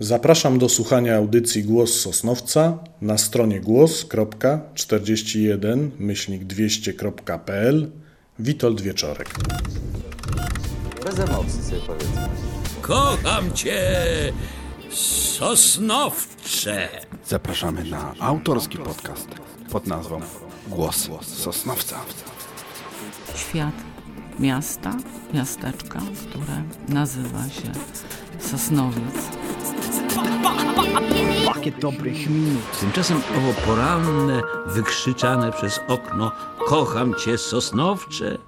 Zapraszam do słuchania audycji Głos Sosnowca na stronie głos.41-200.pl Witold Wieczorek. Bez emocji sobie powiedzmy. Kocham cię, Sosnowcze. Zapraszamy na autorski podcast pod nazwą Głos Sosnowca. Świat miasta, miasteczka, które nazywa się Sosnowiec. Pakiet dobrych minut. Tymczasem owo poranne, wykrzyczane przez okno Kocham cię, Sosnowcze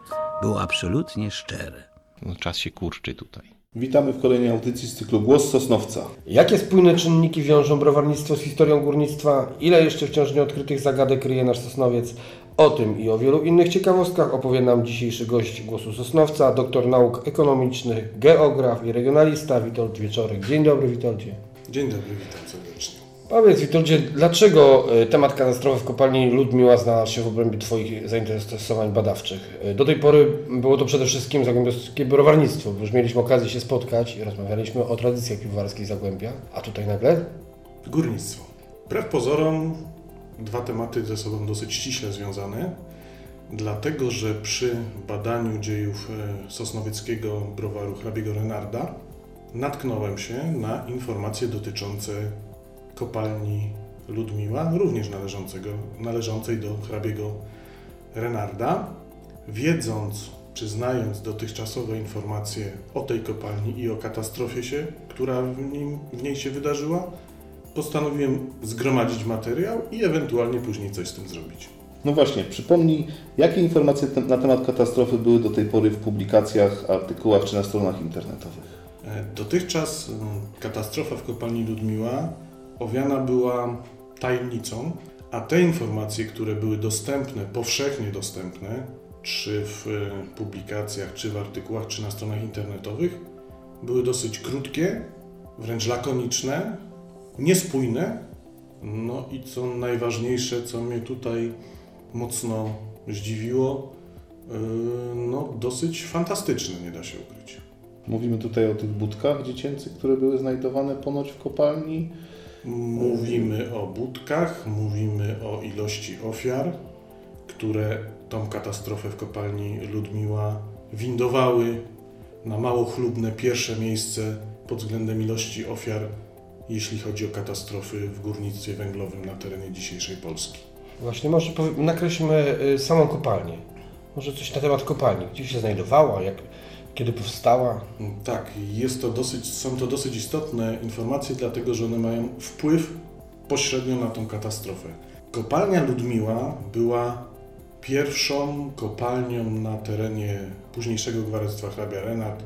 było absolutnie szczere. No, czas się kurczy tutaj. Witamy w kolejnej audycji z cyklu Głos Sosnowca. Jakie spójne czynniki wiążą browarnictwo z historią górnictwa? Ile jeszcze wciąż nieodkrytych zagadek kryje nasz Sosnowiec? O tym i o wielu innych ciekawostkach opowie nam dzisiejszy gość Głosu Sosnowca, doktor nauk ekonomicznych, geograf i regionalista Witold Wieczorek. Dzień dobry Witoldzie. Dzień dobry, witam serdecznie. Powiedz Witoldzie, dlaczego e, temat katastrofy w kopalni Ludmiła znalazł się w obrębie Twoich zainteresowań badawczych? E, Do tej pory było to przede wszystkim zagłębiowskie browarnictwo, bo już mieliśmy okazję się spotkać i rozmawialiśmy o tradycjach piwowarskich Zagłębia, a tutaj nagle Górnictwo. Wbrew pozorom, dwa tematy ze sobą dosyć ściśle związane, dlatego że przy badaniu dziejów e, sosnowieckiego browaru hrabiego Renarda natknąłem się na informacje dotyczące kopalni Ludmiła, również należącego, należącej do hrabiego Renarda. Wiedząc, czy znając dotychczasowe informacje o tej kopalni i o katastrofie się, która w, nim, w niej się wydarzyła, postanowiłem zgromadzić materiał i ewentualnie później coś z tym zrobić. No właśnie, przypomnij, jakie informacje na temat katastrofy były do tej pory w publikacjach, artykułach czy na stronach internetowych? E, Dotychczas mm, katastrofa w kopalni Ludmiła owiana była tajemnicą, a te informacje, które były dostępne, powszechnie dostępne, czy w e, publikacjach, czy w artykułach, czy na stronach internetowych, były dosyć krótkie, wręcz lakoniczne, niespójne. No i co najważniejsze, co mnie tutaj mocno zdziwiło, e, no dosyć fantastyczne, nie da się ukryć. Mówimy tutaj o tych budkach dziecięcych, które były znajdowane ponoć w kopalni. Mówimy o budkach, mówimy o ilości ofiar, które tą katastrofę w kopalni Ludmiła windowały na mało chlubne pierwsze miejsce pod względem ilości ofiar, jeśli chodzi o katastrofy w górnictwie węglowym na terenie dzisiejszej Polski. Właśnie może nakreślmy y, samą kopalnię. Może coś na temat kopalni. Gdzie się znajdowała, jak, kiedy powstała? Tak, jest to dosyć, są to dosyć istotne informacje, dlatego że one mają wpływ pośrednio na tą katastrofę. Kopalnia Ludmiła była pierwszą kopalnią na terenie późniejszego gwarestwa hrabia Renat,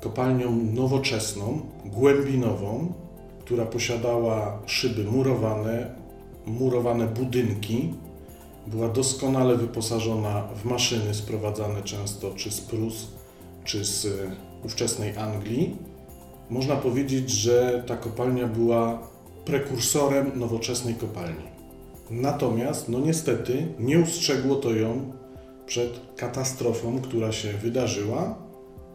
kopalnią nowoczesną, głębinową, która posiadała szyby murowane, murowane budynki, była doskonale wyposażona w maszyny sprowadzane często czy z Prus, czy z ówczesnej Anglii. Można powiedzieć, że ta kopalnia była prekursorem nowoczesnej kopalni. Natomiast, no niestety, nie ustrzegło to ją przed katastrofą, która się wydarzyła,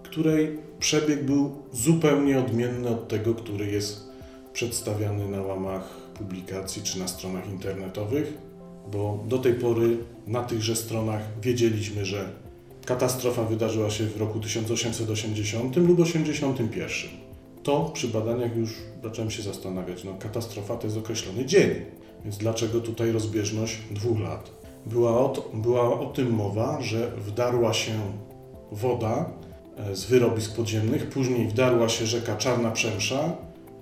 której przebieg był zupełnie odmienny od tego, który jest przedstawiany na łamach publikacji czy na stronach internetowych, bo do tej pory na tychże stronach wiedzieliśmy, że katastrofa wydarzyła się w roku 1880 lub 81. To przy badaniach już zacząłem się zastanawiać, no katastrofa to jest określony dzień, więc dlaczego tutaj rozbieżność dwóch lat? Była o, to, była o tym mowa, że wdarła się woda e, z wyrobisk podziemnych, później wdarła się rzeka Czarna Przemsza,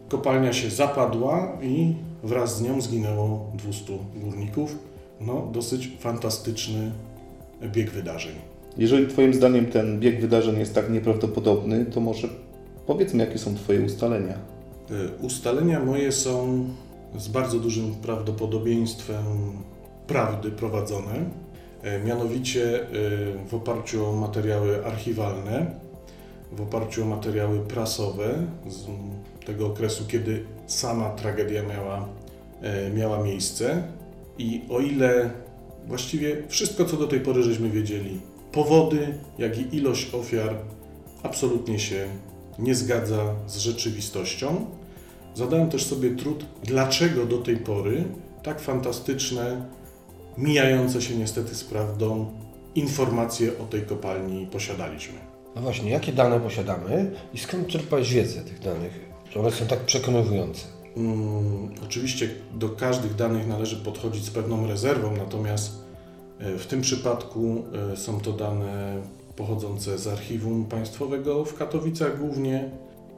kopalnia się zapadła i wraz z nią zginęło 200 górników. No, dosyć fantastyczny bieg wydarzeń. Jeżeli Twoim zdaniem ten bieg wydarzeń jest tak nieprawdopodobny, to może powiedzmy, jakie są Twoje ustalenia. Y, Ustalenia moje są z bardzo dużym prawdopodobieństwem prawdy prowadzone, y, mianowicie y, w oparciu o materiały archiwalne, w oparciu o materiały prasowe z tego okresu, kiedy sama tragedia miała, miała miejsce. I o ile właściwie wszystko, co do tej pory żeśmy wiedzieli, powody, jak i ilość ofiar absolutnie się nie zgadza z rzeczywistością. zadałem też sobie trud, dlaczego do tej pory tak fantastyczne, mijające się niestety z prawdą informacje o tej kopalni posiadaliśmy. No właśnie, jakie dane posiadamy i skąd czerpałeś wiedzę tych danych, że one są tak przekonujące? Mm, oczywiście do każdych danych należy podchodzić z pewną rezerwą, natomiast w tym przypadku e, są to dane pochodzące z Archiwum Państwowego w Katowicach głównie,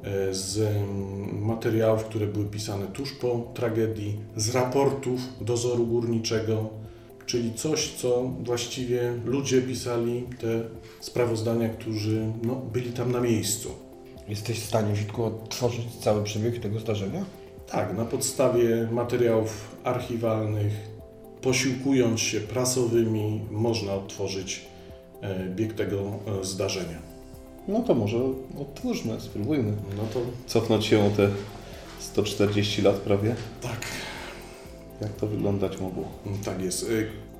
e, z mm, materiałów, które były pisane tuż po tragedii, z raportów dozoru górniczego, czyli coś, co właściwie ludzie pisali, te sprawozdania, którzy no, byli tam na miejscu. Jesteś w stanie, Witku, odtworzyć cały przebieg tego zdarzenia? Tak, na podstawie materiałów archiwalnych, posiłkując się prasowymi, można odtworzyć e, bieg tego e, zdarzenia. No to może odtwórzmy, spróbujmy. No to Cofnąć się o te 140 lat prawie. tak, Jak to wyglądać mogło? tak jest. E,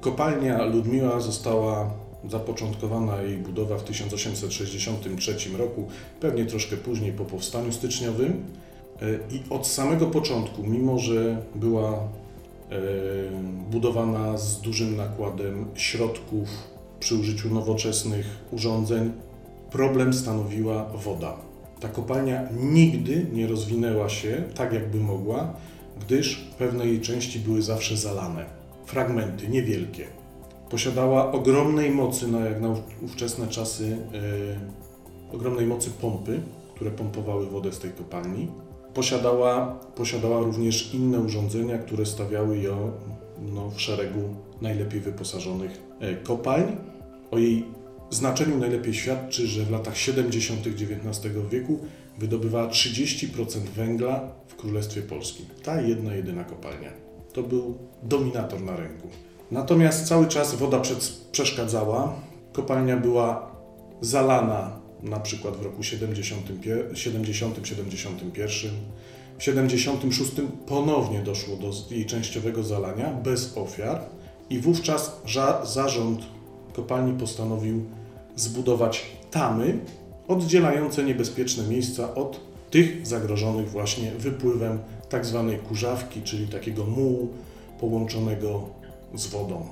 Kopalnia Ludmiła została zapoczątkowana jej budowa w 1863 roku, pewnie troszkę później po powstaniu styczniowym. I od samego początku, mimo że była budowana z dużym nakładem środków przy użyciu nowoczesnych urządzeń, problem stanowiła woda. Ta kopalnia nigdy nie rozwinęła się tak, jakby mogła, gdyż pewne jej części były zawsze zalane. Fragmenty niewielkie. Posiadała ogromnej mocy, na, jak na ówczesne czasy, e, ogromnej mocy pompy, które pompowały wodę z tej kopalni. Posiadała, posiadała również inne urządzenia, które stawiały ją no, w szeregu najlepiej wyposażonych e, kopalń. O jej znaczeniu najlepiej świadczy, że w latach 70. XIX wieku wydobywała 30% węgla w Królestwie Polskim. Ta jedna, jedyna kopalnia. To był dominator na rynku. Natomiast cały czas woda przeszkadzała. Kopalnia była zalana na przykład w roku 70-71. W 76 ponownie doszło do jej częściowego zalania bez ofiar i wówczas zarząd kopalni postanowił zbudować tamy oddzielające niebezpieczne miejsca od tych zagrożonych właśnie wypływem tak zwanej kurzawki, czyli takiego mułu połączonego z wodą,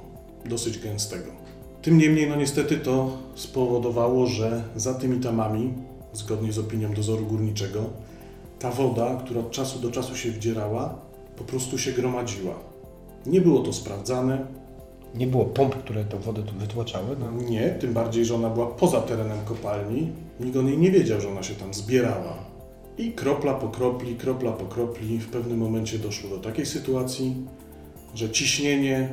dosyć gęstego. Tym niemniej, no niestety to spowodowało, że za tymi tamami, zgodnie z opinią dozoru górniczego, ta woda, która od czasu do czasu się wdzierała, po prostu się gromadziła. Nie było to sprawdzane, Nie było pomp, które tę wodę tu wytłaczały? No. nie, tym bardziej, że ona była poza terenem kopalni. Nikt o niej nie wiedział, że ona się tam zbierała. I kropla po kropli, kropla po kropli, w pewnym momencie doszło do takiej sytuacji, że ciśnienie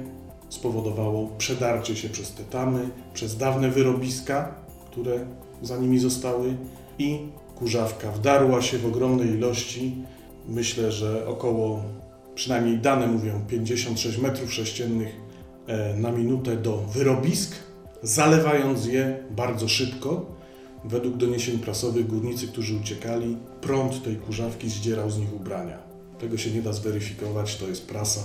spowodowało przedarcie się przez te tamy, przez dawne wyrobiska, które za nimi zostały i kurzawka wdarła się w ogromnej ilości. Myślę, że około, przynajmniej dane mówią, 56 metrów sześciennych e, na minutę do wyrobisk, zalewając je bardzo szybko. Według doniesień prasowych górnicy, którzy uciekali, prąd tej kurzawki zdzierał z nich ubrania. Tego się nie da zweryfikować, to jest prasa.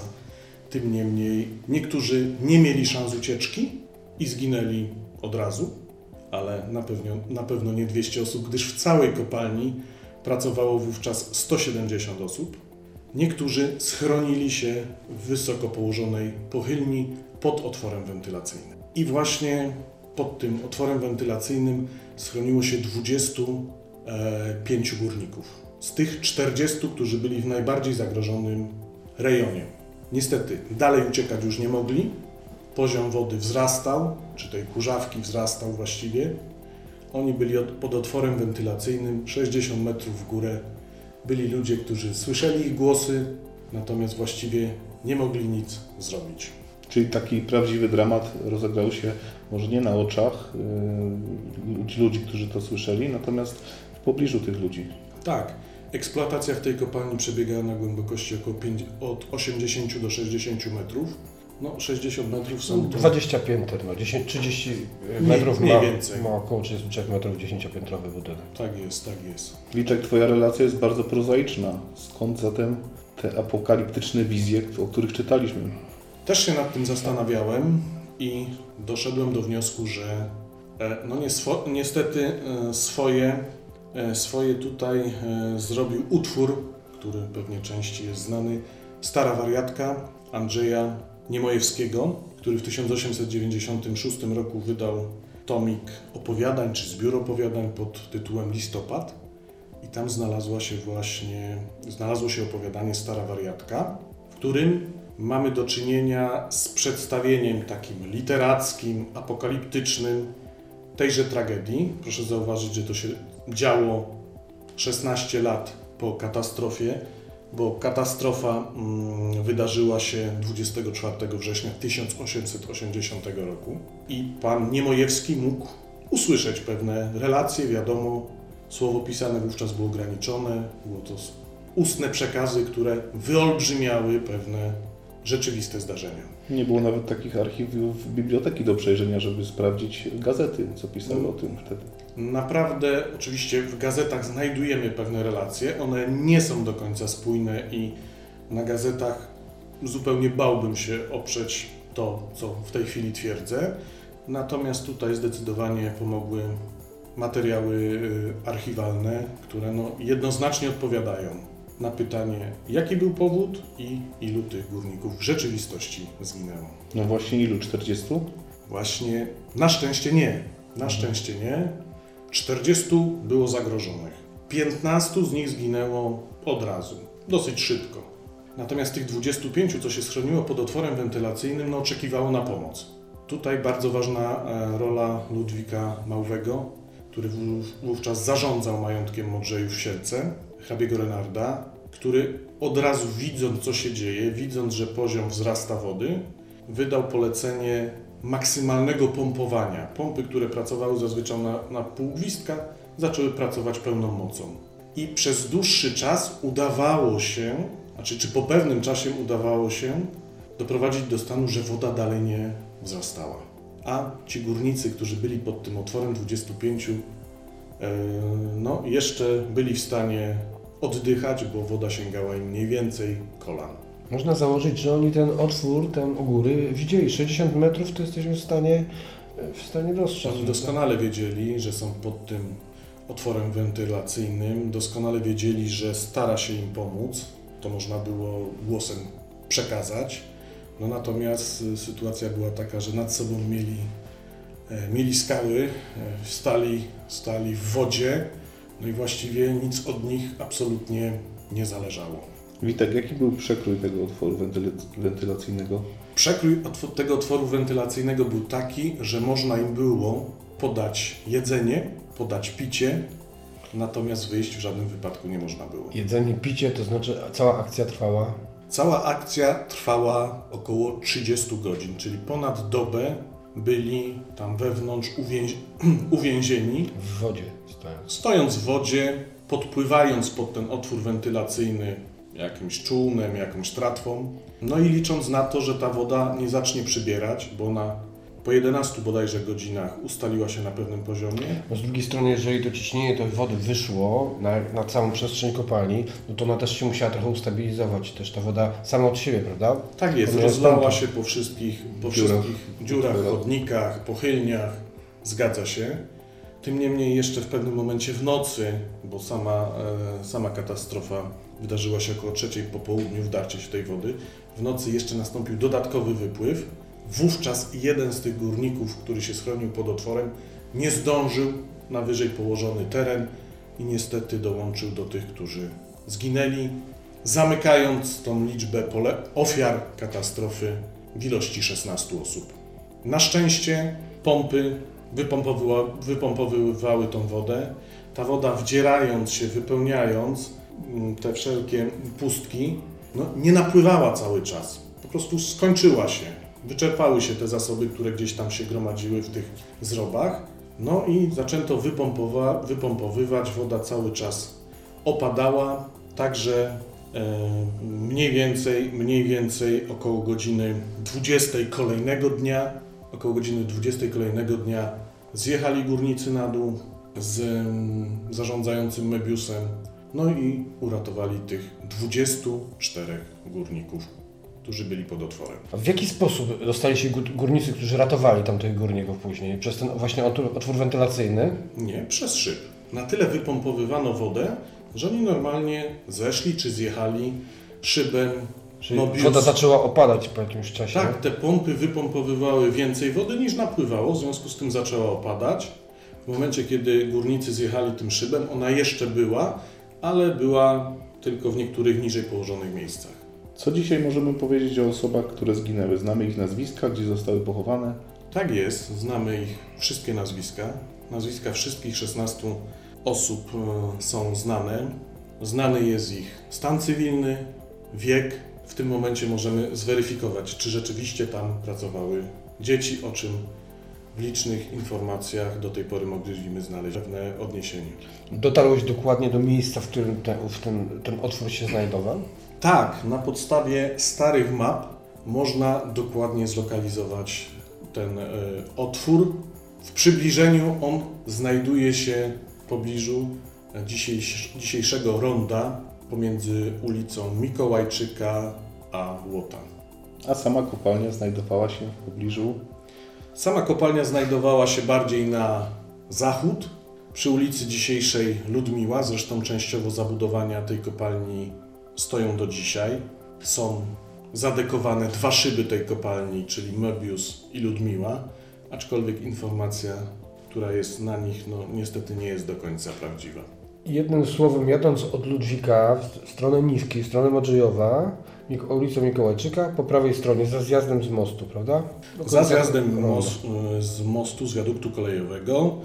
Tym niemniej niektórzy nie mieli szans ucieczki i zginęli od razu, ale na pewno, na pewno nie 200 osób, gdyż w całej kopalni pracowało wówczas 170 osób. Niektórzy schronili się w wysoko położonej pochylni pod otworem wentylacyjnym. I właśnie pod tym otworem wentylacyjnym schroniło się 25 górników. Z tych 40, którzy byli w najbardziej zagrożonym rejonie. Niestety, dalej uciekać już nie mogli. Poziom wody wzrastał, czy tej kurzawki wzrastał właściwie. Oni byli od, pod otworem wentylacyjnym, 60 metrów w górę. Byli ludzie, którzy słyszeli ich głosy, natomiast właściwie nie mogli nic zrobić. Czyli taki prawdziwy dramat rozegrał się może nie na oczach yy, ludzi, którzy to słyszeli, natomiast w pobliżu tych ludzi. Tak, eksploatacja w tej kopalni przebiegała na głębokości około 5, od 80 do 60 metrów. No, 60 metrów są to 20 pięter, no 10, 30 Nie- metrów mniej ma, więcej. ma około 33 metrów 10-piętrowy budynek. Tak jest, tak jest. Liczek, Twoja relacja jest bardzo prozaiczna. Skąd zatem te apokaliptyczne wizje, o których czytaliśmy? Też się nad tym zastanawiałem i doszedłem do wniosku, że e, no niestety e, swoje, swoje tutaj e, zrobił utwór, który pewnie części jest znany, Stara wariatka Andrzeja Niemojewskiego, który w 1896 roku wydał tomik opowiadań, czy zbiór opowiadań pod tytułem Listopad. I tam znalazła się właśnie, znalazło się opowiadanie Stara wariatka, w którym mamy do czynienia z przedstawieniem takim literackim, apokaliptycznym tejże tragedii. Proszę zauważyć, że to się działo 16 lat po katastrofie, bo katastrofa mm, wydarzyła się 24 września 1880 roku i pan Niemojewski mógł usłyszeć pewne relacje, wiadomo, słowo pisane wówczas było ograniczone, było to ustne przekazy, które wyolbrzymiały pewne rzeczywiste zdarzenia. Nie było nawet takich archiwów biblioteki do przejrzenia, żeby sprawdzić gazety, co pisały o tym wtedy. Naprawdę, oczywiście w gazetach znajdujemy pewne relacje, one nie są do końca spójne i na gazetach zupełnie bałbym się oprzeć to, co w tej chwili twierdzę. Natomiast tutaj zdecydowanie pomogły materiały y, archiwalne, które no jednoznacznie odpowiadają na pytanie, jaki był powód i ilu tych górników w rzeczywistości zginęło. No właśnie ilu? 40? Właśnie na szczęście nie. Na szczęście nie. 40 było zagrożonych. 15 z nich zginęło od razu, dosyć szybko. Natomiast tych 25, co się schroniło pod otworem wentylacyjnym, no oczekiwało na pomoc. Tutaj bardzo ważna e, rola Ludwika Małwego, który wówczas zarządzał majątkiem Modrzejów w Sielce, hrabiego Renarda, który od razu widząc, co się dzieje, widząc, że poziom wzrasta wody, wydał polecenie maksymalnego pompowania. Pompy, które pracowały zazwyczaj na, na pół gwizdka, zaczęły pracować pełną mocą. I przez dłuższy czas udawało się, znaczy czy po pewnym czasie udawało się doprowadzić do stanu, że woda dalej nie wzrastała. A ci górnicy, którzy byli pod tym otworem 25, e, no jeszcze byli w stanie oddychać, bo woda sięgała im mniej więcej kolan. Można założyć, że oni ten otwór, ten u góry widzieli. 60 metrów to jesteśmy w stanie, w stanie dostrzec. Oni doskonale wiedzieli, że są pod tym otworem wentylacyjnym, doskonale wiedzieli, że stara się im pomóc. To można było głosem przekazać. No natomiast sytuacja była taka, że nad sobą mieli, e, mieli skały, e, stali, stali w wodzie, no i właściwie nic od nich absolutnie nie zależało. Witek, jaki był przekrój tego otworu wentylacyjnego? Przekrój tego otworu wentylacyjnego był taki, że można im było podać jedzenie, podać picie, natomiast wyjść w żadnym wypadku nie można było. Jedzenie, picie, to znaczy cała akcja trwała? Cała akcja trwała około 30 godzin, czyli ponad dobę byli tam wewnątrz uwięzi uwięzieni. W wodzie stojąc. Stojąc w wodzie, podpływając pod ten otwór wentylacyjny jakimś czółnem, jakąś tratwą. No i licząc na to, że ta woda nie zacznie przybierać, bo ona po 11 bodajże godzinach ustaliła się na pewnym poziomie. No z drugiej strony, jeżeli to ciśnienie tej wody wyszło na, na całą przestrzeń kopalni, no to ona też się musiała trochę ustabilizować, też ta woda sama od siebie, prawda? Tak jest, rozlała się po wszystkich, po wszystkich dziurach, chodnikach, pochylniach, zgadza się. Tym niemniej jeszcze w pewnym momencie w nocy, bo sama, e, sama katastrofa wydarzyła się około trzeciej po południu, wdarcie się tej wody, w nocy jeszcze nastąpił dodatkowy wypływ. Wówczas jeden z tych górników, który się schronił pod otworem, nie zdążył na wyżej położony teren i niestety dołączył do tych, którzy zginęli, zamykając tą liczbę pole ofiar katastrofy w ilości 16 osób. Na szczęście pompy wypompowywały tą wodę. Ta woda wdzierając się, wypełniając te wszelkie pustki, no, nie napływała cały czas. Po prostu skończyła się. Wyczerpały się te zasoby, które gdzieś tam się gromadziły w tych zrobach. No i zaczęto wypompowa wypompowywać, woda cały czas opadała, także e, mniej więcej, mniej więcej około godziny 20 kolejnego dnia około godziny 20 kolejnego dnia zjechali górnicy na dół z mm, zarządzającym Mebiusem, no i uratowali tych 24 górników, którzy byli pod otworem. A w jaki sposób dostali się górnicy, którzy ratowali tamtych górników później? Przez ten właśnie otwór, wentylacyjny? Nie, przez szyb. Na tyle wypompowywano wodę, że oni normalnie zeszli czy zjechali szybem. Czyli Mobius. woda zaczęła opadać po jakimś czasie. Tak, te pompy wypompowywały więcej wody niż napływało, w związku z tym zaczęła opadać. W momencie, kiedy górnicy zjechali tym szybem, ona jeszcze była, ale była tylko w niektórych niżej położonych miejscach. Co dzisiaj możemy powiedzieć o osobach, które zginęły? Znamy ich nazwiska, gdzie zostały pochowane? Tak jest, znamy ich wszystkie nazwiska. Nazwiska wszystkich 16 osób e, są znane. Znany jest ich stan cywilny, wiek. W tym momencie możemy zweryfikować, czy rzeczywiście tam pracowały dzieci, o czym licznych informacjach do tej pory mogliśmy znaleźć pewne odniesienie. Dotarłeś dokładnie do miejsca, w którym ten, w ten, ten otwór się znajdował? Tak, na podstawie starych map można dokładnie zlokalizować ten e, otwór. W przybliżeniu on znajduje się w pobliżu e, dzisiejsz, dzisiejszego ronda pomiędzy ulicą Mikołajczyka a Łota. A sama kopalnia znajdowała się w pobliżu Sama kopalnia znajdowała się bardziej na zachód, przy ulicy dzisiejszej Ludmiła. Zresztą częściowo zabudowania tej kopalni stoją do dzisiaj. Są zadekowane dwa szyby tej kopalni, czyli Möbius i Ludmiła, aczkolwiek informacja, która jest na nich, no niestety nie jest do końca prawdziwa. Jednym słowem, jadąc od Ludwika w stronę Niwki, w stronę Modrzejowa, ulicą Mikołajczyka, po prawej stronie, za zjazdem z mostu, prawda? Za zjazdem mos- y, z mostu, z wiaduktu kolejowego,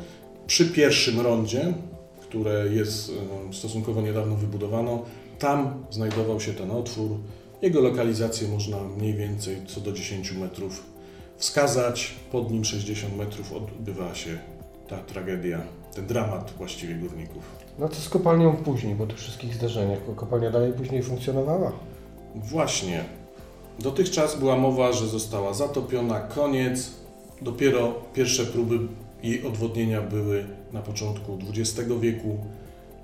przy pierwszym rondzie, które jest stosunkowo niedawno wybudowano, tam znajdował się ten otwór. Jego lokalizację można mniej więcej co do 10 metrów wskazać. Pod nim 60 metrów odbywa się ta tragedia, ten dramat właściwie górników. No to z kopalnią później, po tych wszystkich zdarzeniach. Kopalnia dalej później funkcjonowała. Właśnie. Dotychczas była mowa, że została zatopiona, koniec. Dopiero pierwsze próby jej odwodnienia były na początku XX wieku,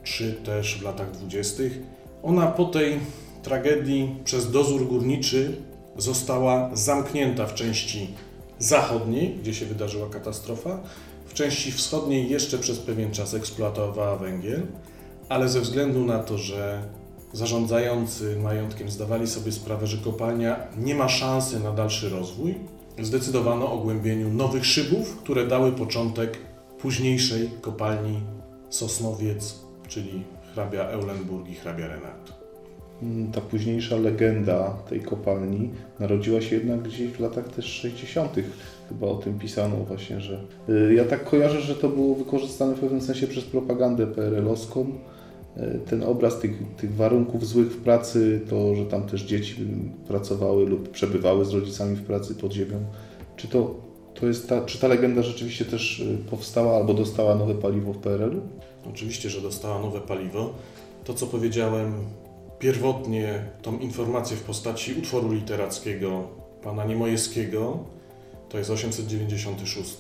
czy też w latach dwudziestych. Ona po tej tragedii przez dozór górniczy została zamknięta w części zachodniej, gdzie się wydarzyła katastrofa. W części wschodniej jeszcze przez pewien czas eksploatowała węgiel, ale ze względu na to, że zarządzający majątkiem zdawali sobie sprawę, że kopalnia nie ma szansy na dalszy rozwój, zdecydowano o głębieniu nowych szybów, które dały początek późniejszej kopalni Sosnowiec, czyli hrabia Eulenburg i hrabia Renat. Mm, Ta późniejsza legenda tej kopalni narodziła się jednak gdzieś w latach też 60. Chyba o tym pisano właśnie, że... Y, Ja tak kojarzę, że to było wykorzystane w pewnym sensie przez propagandę PRL-owską. Y, Ten obraz tych, tych warunków złych w pracy, to, że tam też dzieci pracowały lub przebywały z rodzicami w pracy pod ziemią. Czy to, to jest ta, czy ta legenda rzeczywiście też y, powstała albo dostała nowe paliwo w PRL-u? Oczywiście, że dostała nowe paliwo. To, co powiedziałem pierwotnie, tą informację w postaci utworu literackiego pana Niemojewskiego, to jest 896.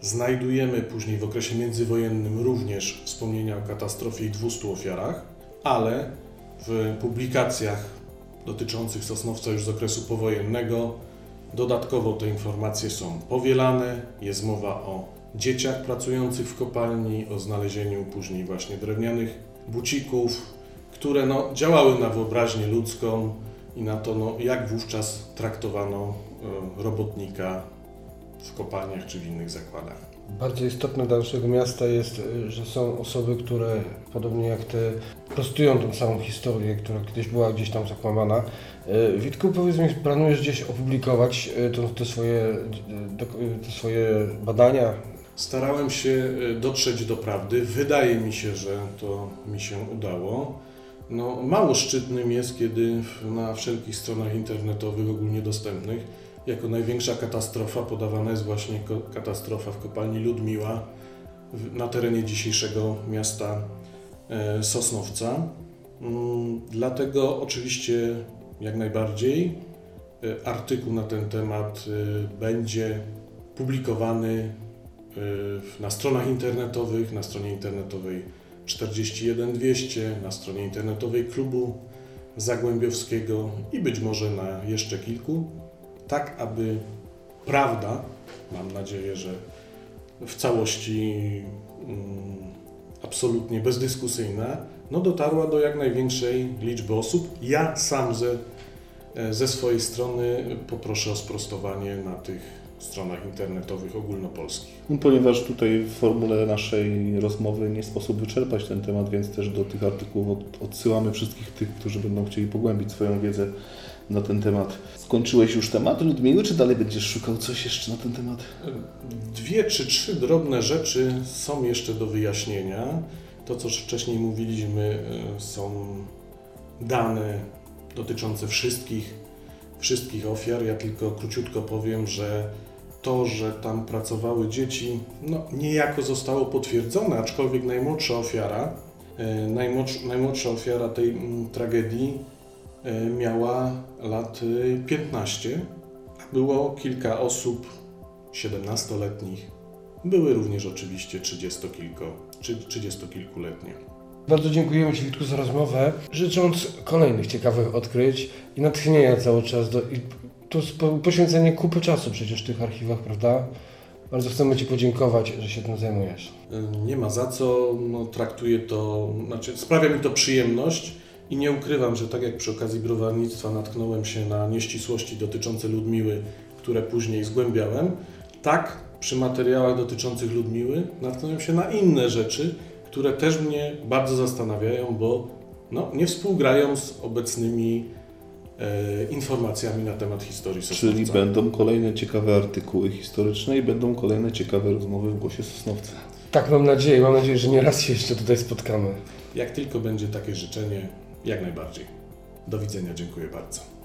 Znajdujemy później w okresie międzywojennym również wspomnienia o katastrofie i 200 ofiarach, ale w publikacjach dotyczących Sosnowca już z okresu powojennego dodatkowo te informacje są powielane. Jest mowa o dzieciach pracujących w kopalni, o znalezieniu później właśnie drewnianych bucików, które no, działały na wyobraźnię ludzką i na to, no, jak wówczas traktowano e, robotnika w kopalniach czy w innych zakładach. Bardzo istotne dla naszego miasta jest, y, że są osoby, które podobnie jak te prostują tą całą historię, która kiedyś była gdzieś tam zakłamana. Y, Witku, powiedz mi, planujesz gdzieś opublikować to, te, swoje, te swoje badania? Starałem się e, dotrzeć do prawdy. Wydaje mi się, że to mi się udało. No, mało szczytnym jest, kiedy na wszelkich stronach internetowych ogólnie dostępnych jako największa katastrofa podawana jest właśnie katastrofa w kopalni Ludmiła na terenie dzisiejszego miasta e, Sosnowca. Mm, Dlatego oczywiście jak najbardziej e, artykuł na ten temat e, będzie publikowany na stronach internetowych, na stronie internetowej 41200, na stronie internetowej klubu Zagłębiowskiego i być może na jeszcze kilku, tak aby prawda, mam nadzieję, że w całości mm, absolutnie bezdyskusyjna, no, dotarła do jak największej liczby osób. Ja sam ze, e, ze swojej strony poproszę o sprostowanie na tych stronach internetowych ogólnopolskich. No, ponieważ tutaj w formule naszej rozmowy nie sposób wyczerpać ten temat, więc też do tych artykułów od, odsyłamy wszystkich tych, którzy będą chcieli pogłębić swoją wiedzę na ten temat. Skończyłeś już temat Ludmiły, czy dalej będziesz szukał coś jeszcze na ten temat? Dwie czy trzy drobne rzeczy są jeszcze do wyjaśnienia. To, co wcześniej mówiliśmy, e, są dane dotyczące wszystkich, wszystkich ofiar. Ja tylko króciutko powiem, że to, że tam pracowały dzieci, no, niejako zostało potwierdzone, aczkolwiek najmłodsza ofiara, e, najmłodsza, ofiara tej mm, tragedii e, miała lat e, 15, a było kilka osób 17-letnich. Były również oczywiście 30-kilko, czy 30-kilkuletnie. Bardzo dziękujemy Ci Witku za rozmowę, życząc kolejnych ciekawych odkryć i natchnienia cały czas. Do, po- poświęcenie kupy czasu przecież w tych archiwach, prawda? Bardzo chcemy Ci podziękować, że się tym zajmujesz. Nie ma za co, no, traktuję to, znaczy sprawia mi to przyjemność i nie ukrywam, że tak jak przy okazji browarnictwa natknąłem się na nieścisłości dotyczące Ludmiły, które później zgłębiałem, tak przy materiałach dotyczących Ludmiły natknąłem się na inne rzeczy, które też mnie bardzo zastanawiają, bo no, nie współgrają z obecnymi informacjami na temat historii Sosnowca. Czyli będą kolejne ciekawe artykuły historyczne i będą kolejne ciekawe rozmowy w Głosie Sosnowca. Tak, mam nadzieję. Mam nadzieję, że nie raz się jeszcze tutaj spotkamy. Jak tylko będzie takie życzenie, jak najbardziej. Do widzenia, dziękuję bardzo.